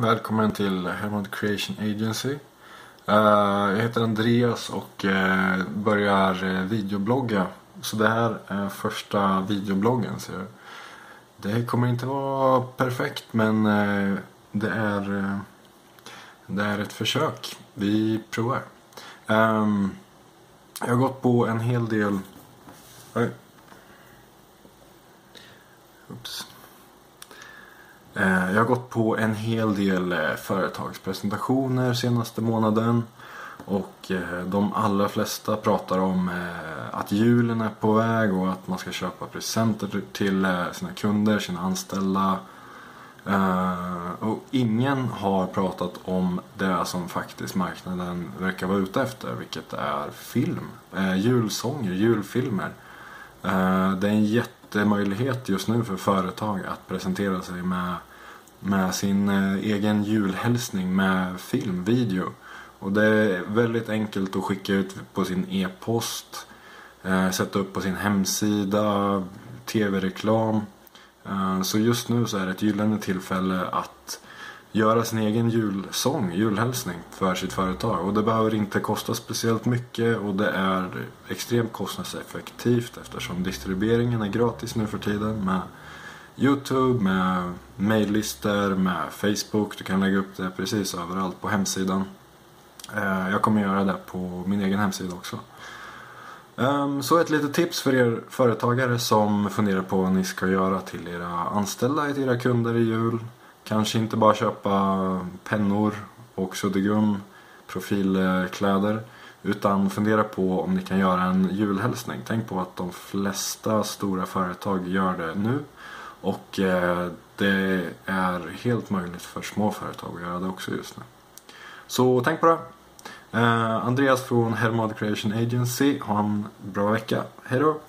välkommen till Hermod Creation Agency. Eh, jag heter Andreas och eh, börjar eh, videoblogga. Så det här är första videobloggen. Så det kommer inte vara perfekt men det är, det är ett försök. Vi provar. Ehm, jag har gått på en hel del... Oops. Eh, jag har gått på en hel del eh, företagspresentationer senaste månaden. Och eh, de allra flesta pratar om att julen är på väg och att man ska köpa presenter till sina kunder, sina anställda. Och ingen har pratat om det som faktiskt marknaden verkar vara ute efter, vilket är film. Julsånger, julfilmer. Det är en jättemöjlighet just nu för företag att presentera sig med med sin eh, egen julhälsning med film, video. Och det är väldigt enkelt att skicka ut på sin e-post, eh, sätta upp på sin hemsida, tv-reklam. Eh, så just nu så är det ett gyllene tillfälle att göra sin egen julsång, julhälsning för sitt företag. Och det behöver inte kosta speciellt mycket och det är extremt kostnadseffektivt eftersom distribueringen är gratis nu för tiden med Youtube, med maillistor, med Facebook. Du kan lägga upp det precis överallt på hemsidan. Eh, jag kommer göra det på min egen hemsida också. Ehm, så ett litet tips för er företagare som funderar på vad ni ska göra till era anställda, till era kunder i jul. Kanske inte bara köpa pennor och suddgum, profilkläder. Utan fundera på om ni kan göra en julhälsning. Tänk på att de flesta stora företag gör det nu. Och eh, det är helt möjligt för små företag att göra det också just nu. Så tänk på det. Eh, Andreas från Hermod Creation Agency. Ha en bra vecka. Hejdå!